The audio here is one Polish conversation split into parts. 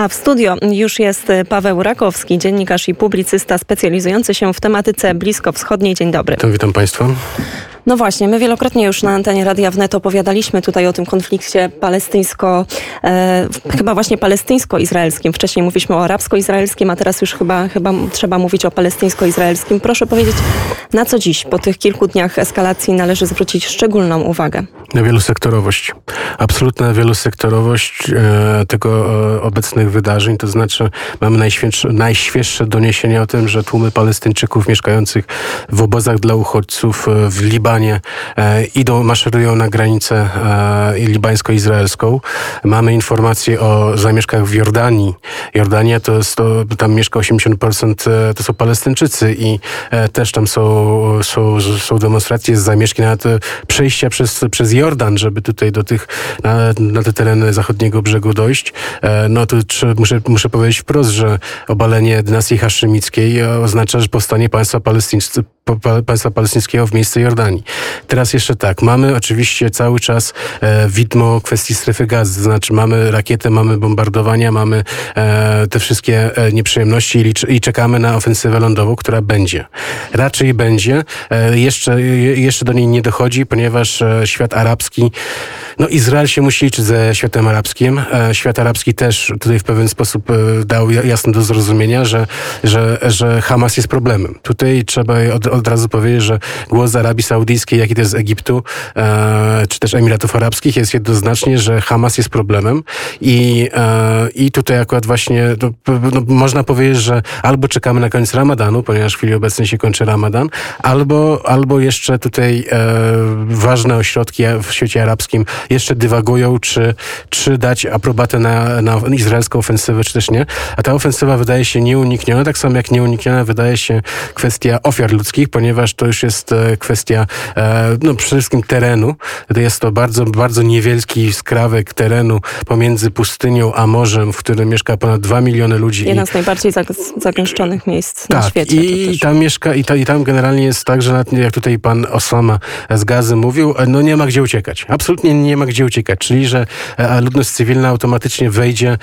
A w studio już jest Paweł Rakowski, dziennikarz i publicysta specjalizujący się w tematyce bliskowschodniej. Dzień dobry. To witam Państwa. No właśnie, my wielokrotnie już na antenie Radia Wnet opowiadaliśmy tutaj o tym konflikcie palestyńsko, e, chyba właśnie palestyńsko-izraelskim. Wcześniej mówiliśmy o arabsko-izraelskim, a teraz już chyba, chyba trzeba mówić o palestyńsko-izraelskim. Proszę powiedzieć, na co dziś po tych kilku dniach eskalacji należy zwrócić szczególną uwagę? Na wielosektorowość. Absolutna wielosektorowość e, tego e, obecnych wydarzeń. To znaczy mamy najświeższe, najświeższe doniesienia o tym, że tłumy Palestyńczyków mieszkających w obozach dla uchodźców e, w Libanie Libanie e, idą, maszerują na granicę e, libańsko-izraelską. Mamy informacje o zamieszkach w Jordanii. Jordania to jest, to, tam mieszka 80% e, to są Palestyńczycy i też tam są, są, są demonstracje zamieszki, nawet przejścia przez, przez Jordan, żeby tutaj do tych, na, na te tereny zachodniego brzegu dojść. No to muszę, muszę powiedzieć wprost, że obalenie dynastii haszymickiej oznacza, że powstanie państwa, państwa palestyńskiego w miejsce Jordanii. Teraz jeszcze tak, mamy oczywiście cały czas e, widmo kwestii strefy gazy, to znaczy mamy rakietę, mamy bombardowania, mamy e, te wszystkie e, nieprzyjemności i, i, czekamy na ofensywę lądową, która będzie. Raczej będzie. E, jeszcze, jeszcze do niej nie dochodzi, ponieważ e, świat arabski, no Izrael się musi liczyć ze światem arabskim. E, świat arabski też tutaj w pewien sposób dał jasno do zrozumienia, że, że, że Hamas jest problemem. Tutaj trzeba od, od razu powiedzieć, że głos z Arabii Saudyjskiej, jak i też z Egiptu, e, czy też Emiratów Arabskich jest jednoznacznie, że Hamas jest problemem i, e, i tutaj akurat właśnie no, no, można powiedzieć, że albo czekamy na koniec Ramadanu, ponieważ w chwili obecnej się kończy Ramadan, albo, albo jeszcze tutaj e, ważne ośrodki w świecie arabskim jeszcze dywagują, czy, czy dać aprobatę na, na izraelską ofensywę, czy też nie. A ta ofensywa wydaje się nieunikniona, tak samo jak nieunikniona wydaje się kwestia ofiar ludzkich, ponieważ to już jest e, kwestia E, no przede wszystkim terenu. Jest to bardzo, bardzo niewielki skrawek terenu pomiędzy pustynią a morzem, w którym mieszka ponad 2 miliony ludzi. Jedna z najbardziej zagęszczonych miejsc tak, na świecie. I tam mieszka, i, ta, i tam generalnie jest tak, że jak tutaj pan Osama z Gazy mówił, e, no nie ma gdzie uciekać. Absolutnie nie ma gdzie uciekać. Czyli, że ludność cywilna automatycznie wejdzie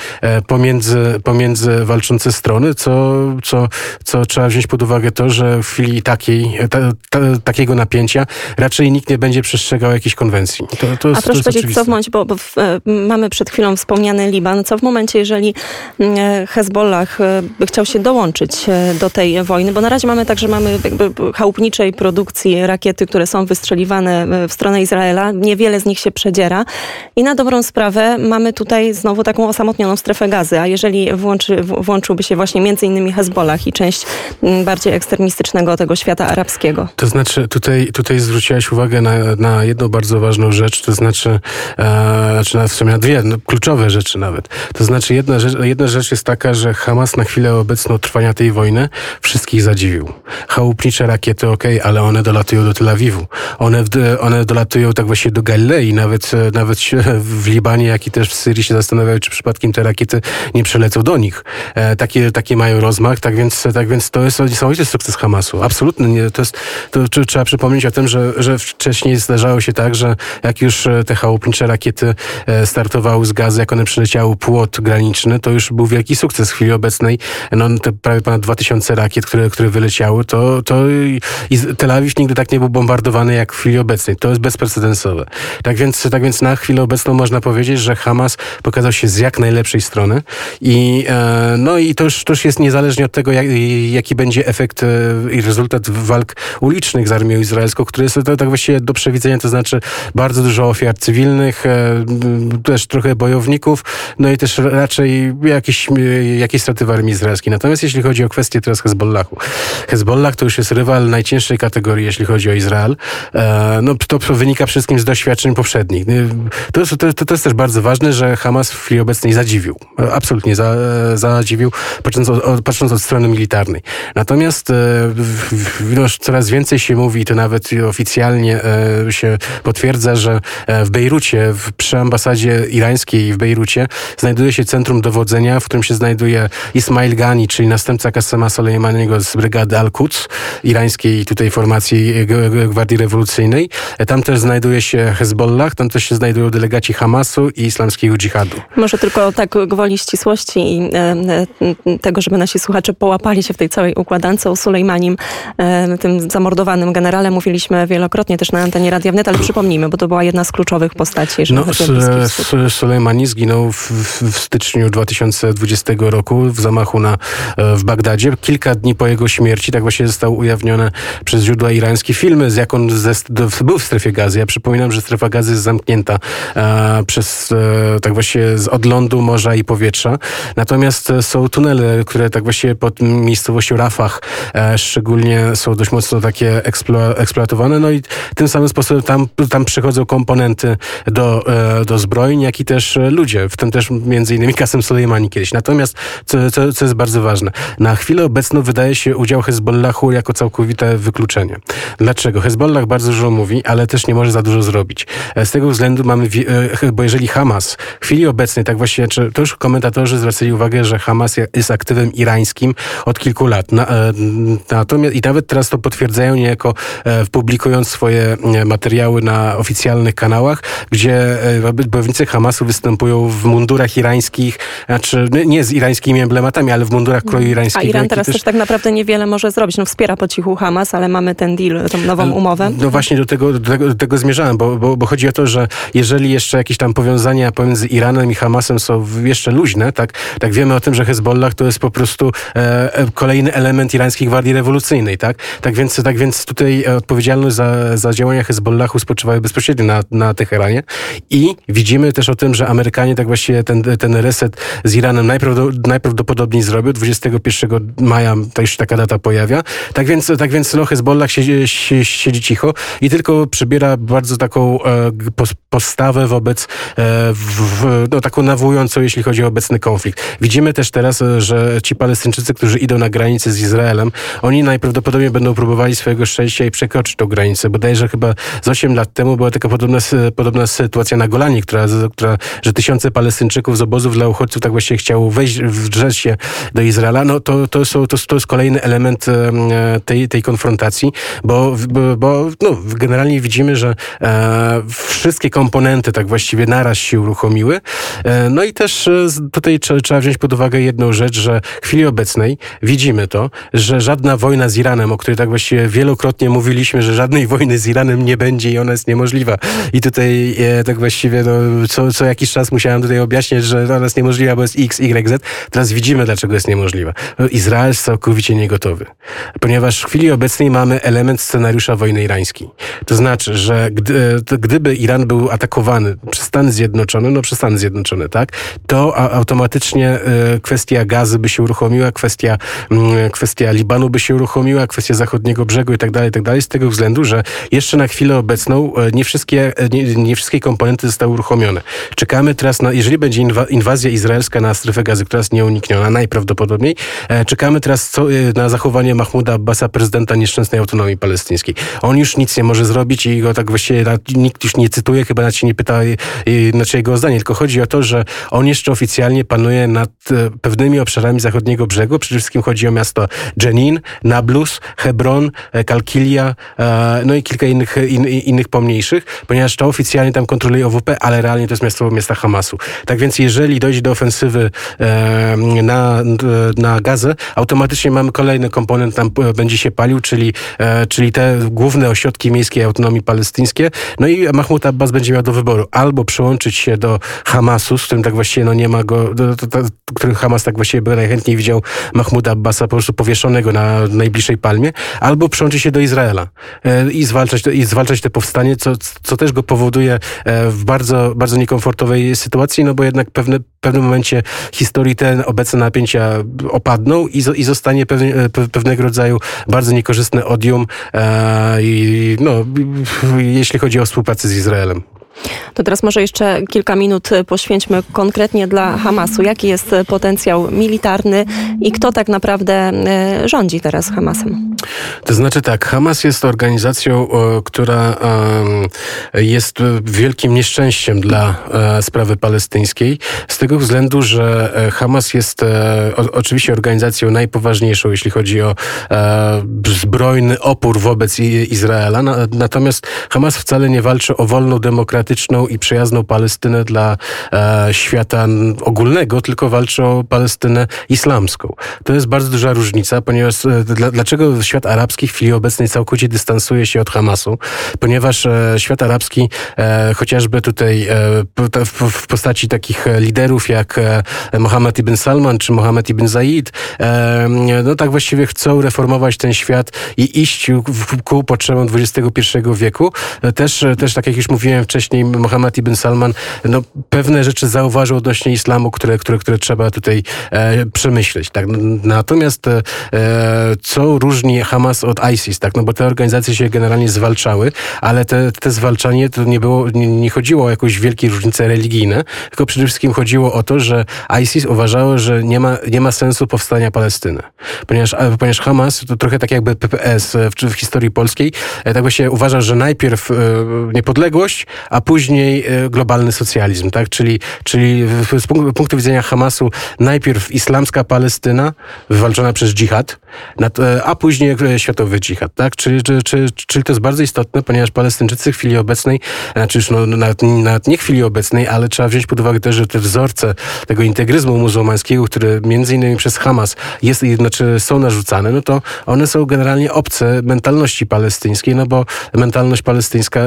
pomiędzy, pomiędzy walczące strony, co, co, co trzeba wziąć pod uwagę to, że w chwili takiej, ta, ta, takiego napięcia raczej nikt nie będzie przestrzegał jakiejś konwencji. To, to jest, A proszę powiedzieć, co w momencie, bo, bo w, e, mamy przed chwilą wspomniany Liban, co w momencie, jeżeli mm, e, Hezbollah e, by chciał się dołączyć do tej wojny, bo na razie mamy tak, że mamy jakby chałupniczej produkcji rakiety, które są wystrzeliwane w stronę Izraela, niewiele z nich się przedziera. I na dobrą sprawę mamy tutaj znowu taką osamotnioną strefę gazy, a jeżeli włączy, włączyłby się właśnie między innymi Hezbollah i część mm, bardziej ekstremistycznego tego świata arabskiego. To znaczy tutaj, tutaj zwróciłaś uwagę na, na jedną bardzo ważną rzecz, to znaczy, e, znaczy na, w sumie na dwie no, kluczowe rzeczy nawet. To znaczy jedna rzecz, jedna rzecz jest taka, że Hamas na chwilę obecną trwania tej wojny wszystkich zadziwił. Chałupnicze rakiety, ok, ale one dolatują do Tel Awiwu. One, one dolatują tak właśnie do Galilei, nawet, nawet w Libanie, jak i też w Syrii się zastanawiają, czy przypadkiem te rakiety nie przelecą do nich. E, takie, takie mają rozmach, tak więc, tak więc to jest niesamowity sukces Hamasu. Absolutny. Nie, to jest, to, trzeba przypomnieć o tym, że, że wcześniej zdarzało się tak, że jak już e, te chałupnicze rakiety e, startowały z gazy, jak one przyleciały płot graniczny, to już był wielki sukces w chwili obecnej. No, te prawie ponad 2000 rakiet, które, które wyleciały, to, to i Tel Awiw nigdy tak nie był bombardowany jak w chwili obecnej. To jest bezprecedensowe. Tak więc, tak więc na chwilę obecną można powiedzieć, że Hamas pokazał się z jak najlepszej strony i e, no i to już, to już jest niezależnie od tego, jak, jaki będzie efekt i rezultat walk ulicznych z armią izraelską, który jest tak właściwie do przewidzenia, to znaczy bardzo dużo ofiar cywilnych, e, też trochę bojowników, no i też raczej jakieś, jakieś straty w armii izraelskiej. Natomiast jeśli chodzi o kwestię teraz Hezbollahu. Hezbollah to już jest rywal najcięższej kategorii, jeśli chodzi o Izrael. E, no to wynika wszystkim z doświadczeń poprzednich. To to, to jest też bardzo ważne, że Hamas w chwili obecnej zadziwił. Absolutnie za, zadziwił, patrząc od, patrząc od strony militarnej. Natomiast e, no, coraz więcej się mówi, to nawet oficjalnie e, się potwierdza, że e, w Bejrucie, w, przy ambasadzie irańskiej w Bejrucie znajduje się centrum dowodzenia, w którym się znajduje Ismail Ghani, czyli następca Qassema Soleimaniego z brygady Al-Quds, irańskiej tutaj formacji Gwardii Rewolucyjnej. E, tam też znajduje się Hezbollah, tam też się znajdują delegaci Hamasu i islamskiego dżihadu. Może tylko tak gwoli ścisłości i e, tego, żeby nasi słuchacze połapali się w tej całej układance o Sulejmanim, e, tym zamordowanym generale, mówiliśmy wielokrotnie też na antenie Radia Wnet, ale przypomnijmy, bo to była jedna z kluczowych postaci, no, Sulejmani zginął w, w, styczniu 2020 roku w zamachu na, w Bagdadzie. Kilka dni po jego śmierci, tak właśnie został ujawnione przez źródła irańskie filmy, z jak on ze, był w strefie gazy. Ja przypominam, że strefa gazy jest zamknięta e, przez e, tak właśnie z odlądu morza i powietrza. Natomiast są tunele, które tak właśnie pod miejscowością Rafah e, szczególnie są dość mocno takie eksplo, eksploatowane. No i tym samym sposobem tam, tam przychodzą komponenty do, e, do zbrojeń, jak i też ludzie, w tym też między innymi Kasem Soleimani kiedyś. Natomiast, co, co, co jest bardzo ważne, na chwilę obecną wydaje się udział Hezbollahu jako całkowite wykluczenie. Dlaczego? Hezbollah bardzo dużo mówi, ale też nie może za dużo zrobić. E, z tego względu mamy, e, bo jeżeli Hamas w chwili obecnej, tak właśnie, to już komentatorzy zwracali uwagę, że Hamas jest aktywem irańskim od kilku lat. E, natomiast i nawet teraz to potwierdzają niejako publikując swoje materiały na oficjalnych kanałach, gdzie bojownicy Hamasu występują w mundurach irańskich, znaczy nie z irańskimi emblematami, ale w mundurach kroju irańskiego. A Iran teraz też... też tak naprawdę niewiele może zrobić. No wspiera po cichu Hamas, ale mamy ten deal, tą nową umowę. No właśnie do tego, do tego, do tego zmierzałem, bo, bo, bo, chodzi o to, że jeżeli jeszcze jakieś tam powiązania pomiędzy Iranem i Hamasem są jeszcze luźne, tak, tak wiemy o tym, że Hezbollah to jest po prostu e, e kolejny element irańskiej gwardii rewolucyjnej, tak? Tak więc, tak więc tutaj odpowiedzialność za, za działania Hezbollahu spoczywały bezpośrednio na, na Teheranie i widzimy też o tym, że Amerykanie tak właściwie ten, ten reset z Iranem najprawdopodobniej zrobią. 21 maja to już taka data pojawia. Tak więc, tak więc no, Hezbollah siedzi, siedzi cicho i tylko przybiera bardzo taką e, postawę wobec, e, w, no, taką nawołującą, jeśli chodzi o obecny konflikt. Widzimy też teraz, e, że ci Palestyńczycy, którzy idą na granicę z Izraelem, oni najprawdopodobniej będą próbowali swojego szczęścia i przekroczyć tą granicę. Bodajże chyba z 8 lat temu była taka podobna, podobna sytuacja na Golanie, która, która, że tysiące Palestyńczyków z obozów dla uchodźców tak właśnie chciało wejść, wdrzeć się do Izraela. No to, to, są, to, to jest kolejny element tej, tej konfrontacji, bo, bo no, generalnie widzimy, że e, wszystkie komponenty tak właściwie naraz się uruchomiły. E, no i też e, tutaj trzeba, trzeba wziąć pod uwagę jedną rzecz, że w chwili obecnej widzimy to, że żadna wojna z Iranem, o której tak właściwie wielokrotnie mówiliśmy, że żadnej wojny z Iranem nie będzie i ona jest niemożliwa. I tutaj e, tak właściwie no, co, co jakiś czas musiałem tutaj objaśniać, że ona jest niemożliwa, bo jest X, Y, Z. Teraz widzimy, dlaczego jest niemożliwa. Izrael jest całkowicie niegotowy. Ponieważ w chwili obecnej mamy element scenariusza wojny irańskiej. To znaczy, że gdy, gdyby Iran był atakowany przez Stany Zjednoczone, no przez Stany Zjednoczone, tak, to automatycznie e, kwestia gazy by się uruchomiła, kwestia, mm, kwestia Libanu by się uruchomiła, kwestia zachodniego brzegu i tak dalej, tak dalej, z tego względu, że jeszcze na chwilę obecną e, nie wszystkie, e, nie, nie wszystkie komponenty zostały uruchomione. Czekamy teraz na, jeżeli będzie inwazja izraelska na strefę gazy, która jest nieunikniona, najprawdopodobniej, czekamy teraz co, na zachowanie Mahmuda Abbasa, prezydenta nieszczęsnej autonomii palestyńskiej. On już nic nie może zrobić i go tak właściwie nikt już nie cytuje, chyba nawet się nie pyta znaczy jego zdanie, tylko chodzi o to, że on jeszcze oficjalnie panuje nad e, pewnymi obszarami zachodniego brzegu. Przede wszystkim chodzi o miasto Jenin, Nablus, Hebron, e, Kalkilia, e, no i kilka innych, in, innych pomniejszych, ponieważ to oficjalnie tam kontroluje OWP, ale realnie to jest miasto miasta Hamasu. Tak więc jeżeli dojdzie do ofensywy na, na Gazę, automatycznie mamy kolejny komponent tam będzie się palił, czyli, czyli te główne ośrodki miejskiej autonomii palestyńskie. No i Mahmoud Abbas będzie miał do wyboru albo przyłączyć się do Hamasu, z którym tak właściwie no nie ma go, do, do, do, który Hamas tak właściwie by najchętniej widział Mahmuda Abbasa po prostu powieszonego na najbliższej palmie, albo przyłączyć się do Izraela e, i zwalczać, i zwalczać te powstanie, co, co też go powoduje e, w bardzo, bardzo niekomfortowej sytuacji, no bo jednak pewne, w pewnym momencie historii te obecne napięcia opadną i, i zostanie pewne, pewnego rodzaju bardzo niekorzystne odium e, i no, jeśli chodzi o współpracę z Izraelem. To teraz może jeszcze kilka minut poświęćmy konkretnie dla Hamasu. Jaki jest potencjał militarny i kto tak naprawdę e, rządzi teraz Hamasem? To znaczy tak, Hamas jest organizacją, która jest wielkim nieszczęściem dla e, sprawy palestyńskiej, z tego względu, że e, Hamas jest oczywiście organizacją najpoważniejszą, jeśli chodzi o zbrojny opór wobec Izraela, natomiast Hamas wcale nie walczy o wolną, demokratyczną i przyjazną Palestynę dla świata ogólnego, tylko walczy o Palestynę islamską. To jest bardzo duża różnica, ponieważ e, dlaczego świat arabski w chwili obecnej całkowicie dystansuje się od Hamasu? Ponieważ e, świat arabski, e, chociażby tutaj w postaci takich liderów jak Mohammed ibn Salman czy Mohammed ibn Zaid, no tak właściwie chcą reformować ten świat i iść ku potrzebom XXI wieku. Też, też tak jak już mówiłem wcześniej, Mohammed ibn Salman no, pewne rzeczy zauważył odnośnie islamu, które, które, które trzeba tutaj e, przemyśleć. Tak? Natomiast e, co różni Hamas od ISIS, tak? no bo te organizacje się generalnie zwalczały, ale te, te zwalczanie to nie, było, nie, nie chodziło o jakąś wielkie różnice religijne, tylko przede wszystkim chodziło o to, że ISIS uważało, że nie ma, nie ma sensu powstania Palestyny. Ponieważ, ponieważ Hamas to trochę tak jakby PPS w, w historii polskiej, e, tak właśnie uważa, że najpierw e, niepodległość, a później e, globalny socjalizm, tak? Czyli, czyli z punktu widzenia Hamasu najpierw islamska Palestyna, wywalczona przez dżihad, a później światowy dżihad, tak? Czyli, czyli, czyli to jest bardzo istotne, ponieważ Palestyńczycy w chwili obecnej, znaczy już no, nawet, nawet nie w chwili obecnej, ale trzeba wziąć pod uwagę też, że te wzorce tego integryzmu muzułmańskiego, które między innymi przez Hamas jest, znaczy są narzucane, no to one są generalnie obce mentalności palestyńskiej, no bo mentalność palestyńska,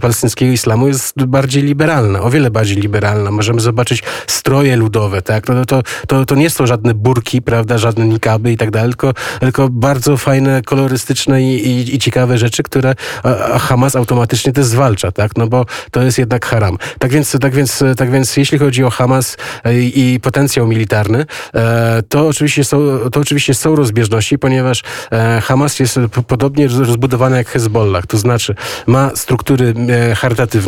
palestyńskiego islamu jest bardziej liberalna, o wiele bardziej liberalna. Możemy zobaczyć stroje ludowe, tak? No to, to, to nie są żadne burki, prawda, żadne nikaby i tak dalej, tylko, tylko bardzo fajne, kolorystyczne i, i, i ciekawe rzeczy, które Hamas automatycznie też zwalcza, tak? No bo to jest jednak haram. Tak więc, tak więc, tak więc jeśli chodzi o Hamas e, i, i potencjał militarny, e, to oczywiście, są, to oczywiście są rozbieżności, ponieważ e, Hamas jest podobnie rozbudowany jak Hezbollah, to znaczy ma struktury charytatywne,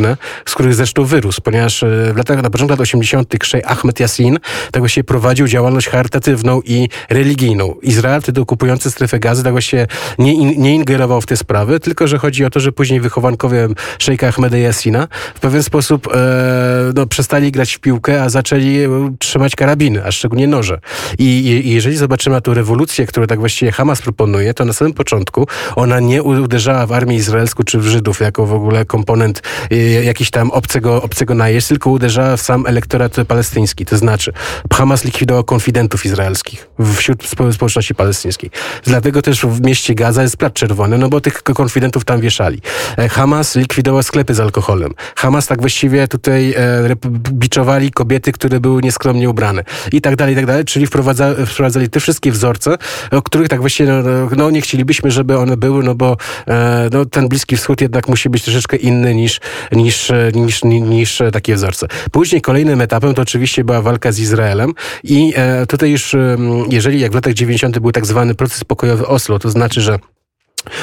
z których zresztą wyrósł, ponieważ w latach, na początku lat 80. Ahmed Yassin tak właśnie prowadził działalność charytatywną i religijną. Izrael, wtedy okupujący strefę gazy, tak właśnie nie, in, nie ingerował w te sprawy, tylko że chodzi o to, że później wychowankowie szejka Ahmeda Yassina w pewien sposób e, no, przestali grać w piłkę, a zaczęli trzymać karabiny, a szczególnie noże. I, i, jeżeli zobaczymy tę rewolucję, którą tak właściwie Hamas proponuje, to na samym początku ona nie uderzała w armię izraelską czy w Żydów jako w ogóle komponent e, jakiś tam obcego, obcego najeźdź, tylko uderzała w sam elektorat palestyński. To znaczy Hamas likwidował konfidentów izraelskich wśród społeczności palestyńskiej. Dlatego też w mieście Gaza jest plac czerwony, no bo tych konfidentów tam wieszali. E, Hamas likwidował sklepy z alkoholem. Hamas tak właściwie tutaj e, biczowali kobiety, które były nieskromnie ubrane. I tak dalej, i tak dalej. Czyli wprowadza, wprowadzali te wszystkie wzorce, o których tak właściwie no, no, no nie chcielibyśmy, żeby one były, no bo e, no, ten Bliski Wschód jednak musi być troszeczkę inny niż, niż, niż, niż, takie wzorce. Później kolejnym etapem to oczywiście była walka z Izraelem i e, tutaj już, jeżeli jak w latach 90. był tak zwany proces pokojowy Oslo, to znaczy, że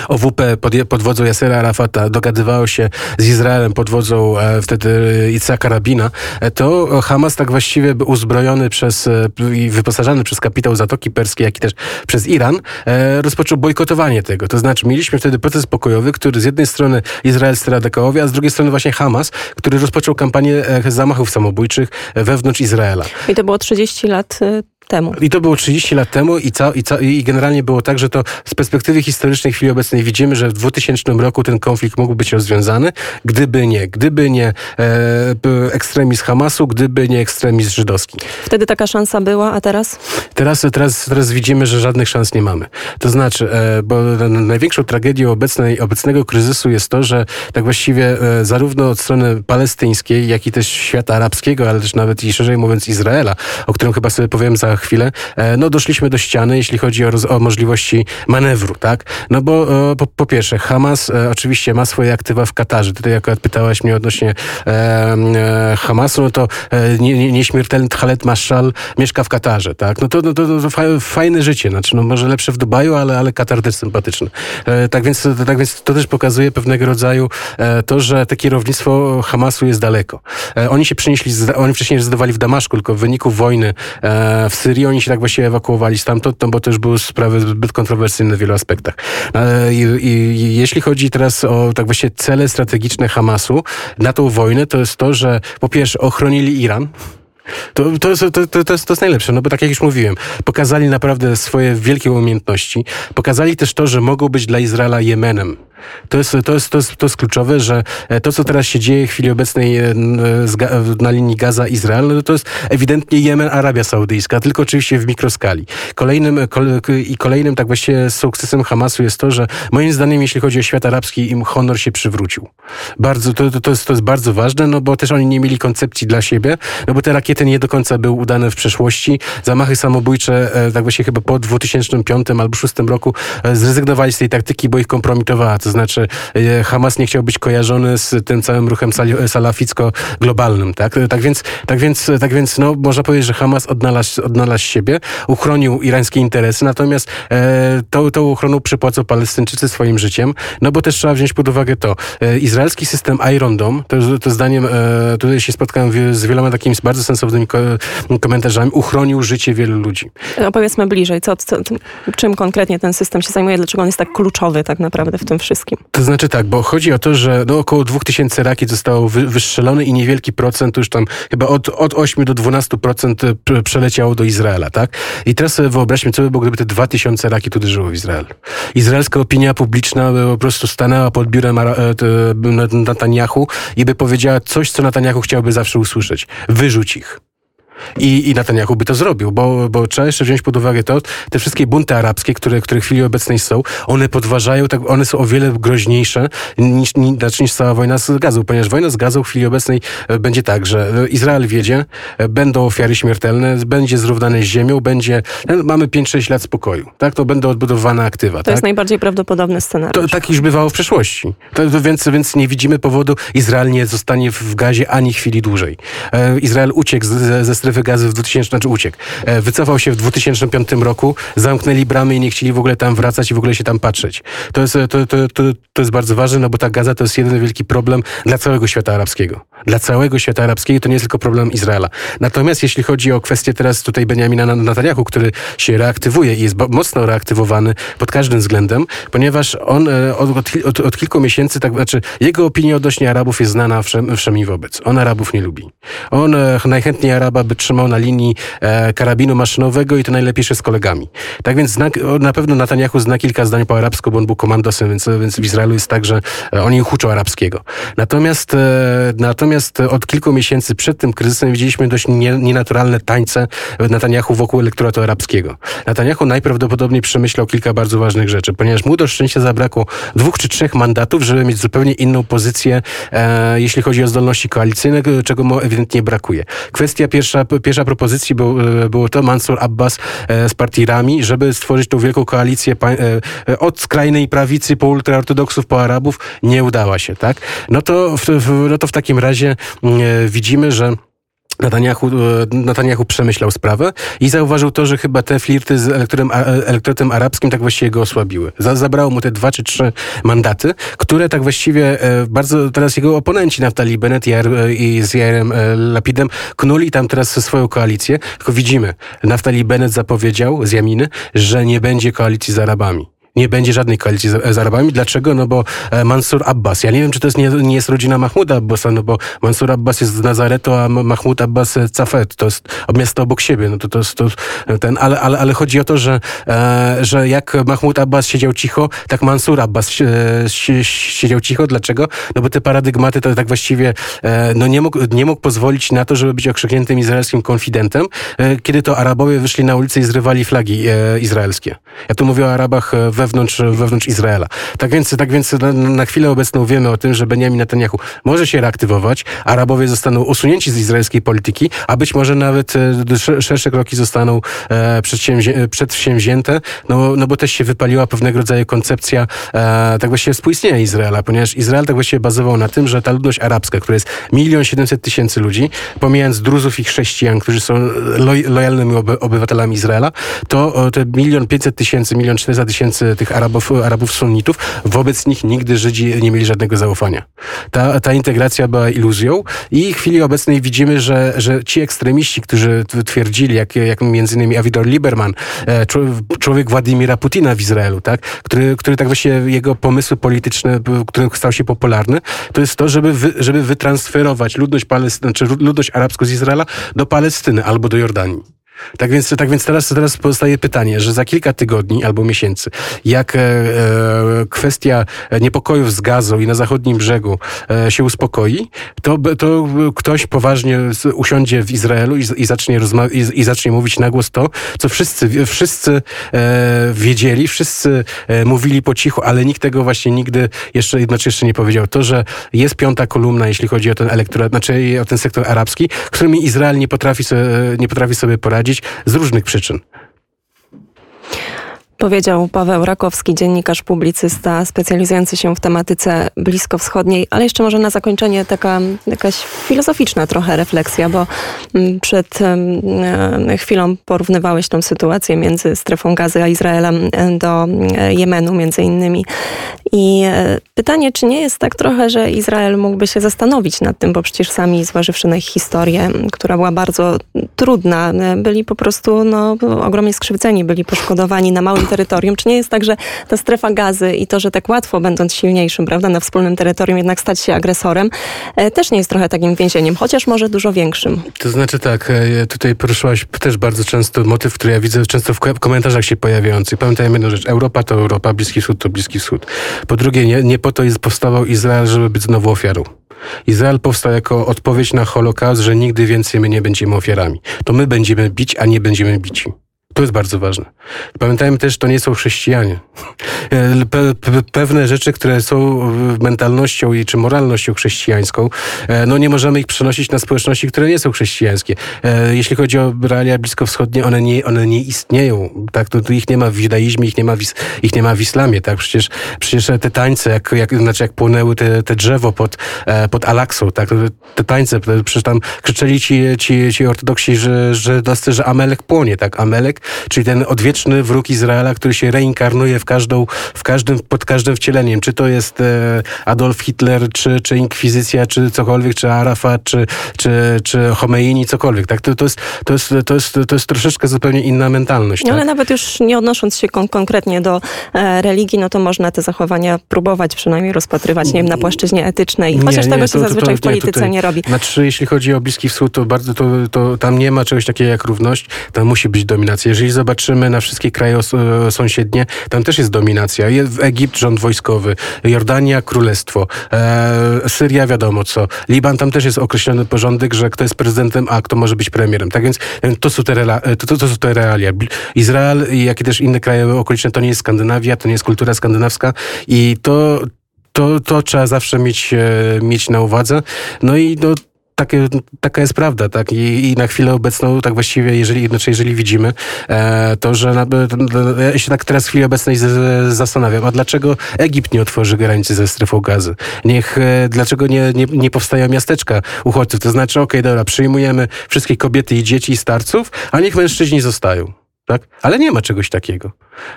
OWP pod, pod wodzą Yasera Arafata dogadywało się z Izraelem pod wodzą e, wtedy Itzaka Rabina, e, to Hamas tak właściwie uzbrojony przez e, i wyposażany przez kapitał Zatoki Perskiej, jak i też przez Iran, e, rozpoczął bojkotowanie tego. To znaczy mieliśmy wtedy proces pokojowy, który z jednej strony izraelscy radykałowie, a z drugiej strony właśnie Hamas, który rozpoczął kampanię e, zamachów samobójczych wewnątrz Izraela. I to było 30 lat e, temu. I to było 30 lat temu i, ca, i, ca, i generalnie było tak, że to z perspektywy historycznej chwili obecnej widzimy, że w 2000 roku ten konflikt mógł być rozwiązany, gdyby nie, gdyby nie e, ekstremizm Hamasu, gdyby nie ekstremizm żydowski. Wtedy taka szansa była, a teraz? Teraz, teraz, teraz widzimy, że żadnych szans nie mamy. To znaczy, e, bo największą tragedią obecnej, obecnego kryzysu jest to, że tak właściwie e, zarówno od strony palestyńskiej, jak i też świata arabskiego, ale też nawet i szerzej mówiąc Izraela, o którym chyba sobie powiem za chwilę, e, no doszliśmy do ściany, jeśli chodzi o, o możliwości manewru, tak? No bo e, po, po pierwsze, Hamas e, oczywiście ma swoje aktywa w Katarze. Tutaj akurat pytałaś mnie odnośnie Hamasu, no to nie, nie, nieśmiertelny Khaled Mashal mieszka w Katarze, tak? No to no, to, to, to fajne życie, znaczy no może lepsze w Dubaju, ale, ale Katar też sympatyczny. Tak, więc, tak więc to też pokazuje pewnego rodzaju to, że to kierownictwo Hamasu jest daleko. Oni się przenieśli, z, oni wcześniej rezydowali w Damaszku, tylko w wyniku wojny w Syrii oni się tak właściwie ewakuowali stamtąd, no bo już były sprawy zbyt kontrowersyjne w wielu aspektach. E, i, i, jeśli chodzi teraz o tak właściwie cele strategiczne Hamasu na tą wojnę, to jest to, że po pierwsze ochronili Iran, to, to, to, to, to, jest, to jest najlepsze, no bo tak jak już mówiłem, pokazali naprawdę swoje wielkie umiejętności, pokazali też to, że mogą być dla Izraela Jemenem. To jest, to, jest, to, jest, to jest kluczowe, że e, to, co teraz się dzieje w chwili obecnej e, na linii Gaza-Izrael, no to jest ewidentnie Jemen, Arabia Saudyjska, tylko oczywiście w mikroskali. Kolejnym, I kolejnym tak właściwie sukcesem Hamasu jest to, że moim zdaniem, jeśli chodzi o świat arabski, im honor się przywrócił. Bardzo, to, to, jest, to jest bardzo ważne, no bo też oni nie mieli koncepcji dla siebie, no bo te rakiety nie do końca były udane w przeszłości. Zamachy samobójcze, e, tak właśnie chyba po 2005 albo 2006 roku zrezygnowali z tej taktyki, bo ich kompromitowała. To znaczy e, Hamas nie chciał być kojarzony z tym całym ruchem salaficko-globalnym, tak? Tak więc, tak więc, tak więc no, można powiedzieć, że Hamas odnalazł, odnalazł siebie, uchronił irańskie interesy, natomiast e, tą, tą ochroną przypłacą Palestyńczycy swoim życiem, no bo też trzeba wziąć pod uwagę to. E, izraelski system Iron Dome, to, to zdaniem, e, tutaj się spotkałem z wieloma takimi bardzo sensownymi ko komentarzami, uchronił życie wielu ludzi. Opowiedzmy bliżej, co, co, czym konkretnie ten system się zajmuje, dlaczego on jest tak kluczowy tak naprawdę w tym wszystkim wszystkim. To znaczy tak, bo chodzi o to, że no około 2000 rakiet zostało wy, wystrzelone i niewielki procent, już tam chyba od, od 8 do 12% przeleciało do Izraela, tak? I teraz sobie wyobraźmy, co by było, gdyby te 2000 rakiet uderzyło w Izrael. Izraelska opinia publiczna by po prostu stanęła pod biurem e, Netanyahu i by powiedziała coś, co Netanyahu chciałby zawsze usłyszeć. Wyrzuć ich. I, i Netanyahu by to zrobił, bo, bo trzeba jeszcze wziąć pod uwagę to, te wszystkie bunty arabskie, które, które w chwili obecnej są, one podważają, tak, one są o wiele groźniejsze niż, niż, znaczy niż cała wojna z gazą, ponieważ wojna z gazą w chwili obecnej e, będzie tak, że Izrael wiedzie, e, będą ofiary śmiertelne, będzie zrównane z ziemią, będzie, mamy 5-6 lat spokoju, tak, to będą odbudowane aktywa. To tak? jest najbardziej prawdopodobny scenariusz. To, tak już bywało w przeszłości. To, to więc, więc nie widzimy powodu, Izrael nie zostanie w gazie ani chwili dłużej. E, Izrael uciekł ze, ze strefy gazy w 2000, znaczy uciekł. E, wycofał się w 2005 roku, zamknęli bramy i nie chcieli w ogóle tam wracać i w ogóle się tam patrzeć. To jest, to, to, to, to jest bardzo ważne, no bo ta gaza to jest jeden wielki problem dla całego świata arabskiego. Dla całego świata arabskiego to nie jest tylko problem Izraela. Natomiast jeśli chodzi o kwestię teraz tutaj Benjamina Netanyahu, który się reaktywuje i jest mocno reaktywowany pod każdym względem, ponieważ on e, od, od, od kilku miesięcy, tak znaczy jego opinia odnośnie Arabów jest znana wszem, wszem i wobec. On Arabów nie lubi. On e, najchętniej Araba by trzymał na linii e, karabinu maszynowego i to najlepiej z kolegami. Tak więc zna, na pewno Netanyahu zna kilka zdań po arabsku, bo on był komandosem, więc, więc w Izraelu jest tak, że e, oni uczą arabskiego. Natomiast, e, natomiast od kilku miesięcy przed tym kryzysem widzieliśmy dość nie, nienaturalne tańce Netanyahu wokół elektoratu arabskiego. Netanyahu najprawdopodobniej przemyślał kilka bardzo ważnych rzeczy, ponieważ mu do szczęścia zabrakło dwóch czy trzech mandatów, żeby mieć zupełnie inną pozycję, e, jeśli chodzi o zdolności koalicyjne, czego mu ewidentnie brakuje. Kwestia pierwsza, pierwsza propozycji był, e, było to Mansur Abbas e, z partii Rami, żeby stworzyć tą wielką koalicję e, od skrajnej prawicy po ultraortodoksów, po Arabów. Nie udała się, tak? No to w, no to w takim razie mm, widzimy, że Netanyahu, e, Netanyahu przemyślał sprawę i zauważył to, że chyba te flirty z elektorem, elektoratem arabskim tak właściwie go osłabiły. Zabrało mu te dwa czy trzy mandaty, które tak właściwie e, bardzo teraz jego oponenci Naftali Bennett i z Jairem e, Lapidem knuli tam teraz swoją koalicję. Tylko widzimy, Naftali Bennett zapowiedział z Jaminy, że nie będzie koalicji z Arabami nie będzie żadnej koalicji z, z Arabami. Dlaczego? No bo e, Mansur Abbas, ja nie wiem, czy to jest, nie, nie jest rodzina Mahmuda Abbasa, no bo Mansur Abbas jest z Nazaretu, a Mahmud Abbas Cafet, to jest miasto obok siebie, no to, to to, ten, ale, ale, ale chodzi o to, że, e, że jak Mahmud Abbas siedział cicho, tak Mansur Abbas e, siedział cicho. Dlaczego? No bo te paradygmaty to tak właściwie e, no nie mógł, nie mógł pozwolić na to, żeby być okrzykniętym izraelskim konfidentem, e, kiedy to Arabowie wyszli na ulicę i zrywali flagi e, izraelskie. Ja tu mówię o Arabach w wewnątrz, wewnątrz Izraela. Tak więc, tak więc na, na chwilę obecną wiemy o tym, że Benjamin Netanyahu może się reaktywować, Arabowie zostaną usunięci z izraelskiej polityki, a być może nawet szersze kroki zostaną przedsięwzięte, no, no bo też się wypaliła pewnego rodzaju koncepcja tak właściwie współistnienia Izraela, ponieważ Izrael tak właściwie bazował na tym, że ta ludność arabska, która jest milion siedemset tysięcy ludzi, pomijając Druzów i chrześcijan, którzy są loj, lojalnymi oby, obywatelami Izraela, to te milion pięćset tysięcy, milion czterysta tysięcy tych Arabów, Arabów sunnitów, wobec nich nigdy Żydzi nie mieli żadnego zaufania. Ta, ta integracja była iluzją i w chwili obecnej widzimy, że, że ci ekstremiści, którzy twierdzili, jak, jak między innymi Avidor Lieberman, e, człowiek Władimira Putina w Izraelu, tak, który, który tak właśnie jego pomysły polityczne, który stał się popularny, to jest to, żeby, wy, żeby wytransferować ludność, Palestyny, znaczy ludność arabską z Izraela do Palestyny albo do Jordanii. Tak więc, tak więc teraz, teraz pozostaje pytanie, że za kilka tygodni albo miesięcy, jak e, e kwestia niepokojów z gazą i na zachodnim brzegu e, się uspokoi, to, to ktoś poważnie usiądzie w Izraelu i, i zacznie i, i, zacznie mówić na głos to, co wszyscy, wszyscy e, wiedzieli, wszyscy e, mówili po cichu, ale nikt tego właśnie nigdy jeszcze, znaczy jeszcze nie powiedział. To, że jest piąta kolumna, jeśli chodzi o ten elektorat, znaczy o ten sektor arabski, którymi Izrael nie potrafi sobie, nie potrafi sobie poradzić, z różnych przyczyn. Powiedział Paweł Rakowski, dziennikarz, publicysta specjalizujący się w tematyce bliskowschodniej, ale jeszcze może na zakończenie taka jakaś filozoficzna trochę refleksja, bo mm, przed e, chwilą porównywałeś tą sytuację między strefą gazy a Izraelem e, do e, Jemenu między innymi. I pytanie, czy nie jest tak trochę, że Izrael mógłby się zastanowić nad tym, bo przecież sami zważywszy na ich historię, która była bardzo trudna, byli po prostu no, ogromnie skrzywdzeni, byli poszkodowani na małym terytorium. Czy nie jest tak, że ta strefa gazy i to, że tak łatwo, będąc silniejszym, prawda, na wspólnym terytorium, jednak stać się agresorem, e, też nie jest trochę takim więzieniem, chociaż może dużo większym. To znaczy tak, e, tutaj poruszyłaś też bardzo często motyw, który ja widzę często w komentarzach się pojawiający. Pamiętajmy jedną rzecz, Europa to Europa, Bliski Wschód to Bliski Wschód. Po drugie, nie, nie po to jest powstawał Izrael, żeby być znowu ofiarą. Izrael powstał jako odpowiedź na Holokaust, że nigdy więcej my nie będziemy ofiarami. To my będziemy bić, a nie będziemy bici. To jest bardzo ważne. Pamiętajmy też, to nie są chrześcijanie. E, pe, pe, pewne rzeczy, które są mentalnością i czy moralnością chrześcijańską, e, no nie możemy ich przenosić na społeczności, które nie są chrześcijańskie. E, jeśli chodzi o realia bliskowschodnie, one nie, one nie istnieją. Tak? To, to ich nie ma w judaizmie, ich nie ma w, ich nie ma w islamie. Tak? Przecież, przecież te tańce, jak, jak, znaczy jak płonęły te, te drzewo pod, pod Alaksą, tak? te tańce, przecież tam krzyczeli ci, ci, ci ortodoksi, że, że, że Amelek płonie, tak? Amelek czyli ten odwieczny wróg Izraela, który się reinkarnuje w każdą, w każdym, pod każdym wcieleniem. Czy to jest e, Adolf Hitler, czy, czy Inkwizycja, czy cokolwiek, czy Arafat, czy, czy, czy Homeini, cokolwiek. Tak? To, to, jest, to, jest, to, jest, to jest troszeczkę zupełnie inna mentalność. Tak? Ale nawet już nie odnosząc się kon konkretnie do e, religii, no to można te zachowania próbować przynajmniej rozpatrywać, nie wiem, na płaszczyźnie etycznej. Chociaż nie, tego nie, się to, zazwyczaj to, to, w polityce nie, tutaj, nie robi. Znaczy, jeśli chodzi o Bliski Wschód, to bardzo to, to tam nie ma czegoś takiego jak równość, tam musi być dominacja. Jeżeli zobaczymy na wszystkie kraje e, sąsiednie, tam też jest dominacja. Egipt rząd wojskowy, Jordania królestwo, e, Syria wiadomo co, Liban tam też jest określony porządek, że kto jest prezydentem, a kto może być premierem. Tak więc e, to są te, e, to, to, to są te realia. Izrael, jak i też inne kraje okoliczne, to nie jest Skandynawia, to nie jest kultura skandynawska i to to, to trzeba zawsze mieć, mieć na uwadze. No i no, takie, taka jest prawda, tak? I, I, na chwilę obecną, tak właściwie, jeżeli, znaczy jeżeli widzimy, e, to, że na, ja się tak teraz w chwili obecnej z, zastanawiam, a dlaczego Egipt nie otworzy granicy ze strefą gazy? Niech, e, dlaczego nie, nie, nie powstają miasteczka uchodźców? To znaczy, okej, okay, dobra, przyjmujemy wszystkie kobiety i dzieci i starców, a niech mężczyźni zostają tak? Ale nie ma czegoś takiego.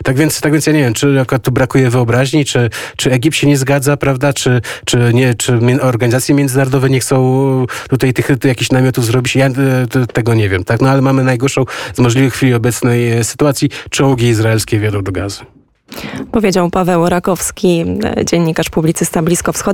Tak więc, tak więc ja nie wiem, czy akurat tu brakuje wyobraźni, czy, czy Egipt się nie zgadza, prawda, czy, czy, nie, czy organizacje międzynarodowe nie chcą tutaj tych, jakichś namiotów zrobić. Ja e, tego nie wiem, tak? No ale mamy najgorszą z możliwych chwili obecnej e, sytuacji. Czołgi izraelskie wiodą do gazy. Powiedział Paweł Rakowski, e, dziennikarz, publicysta bliskowschodni.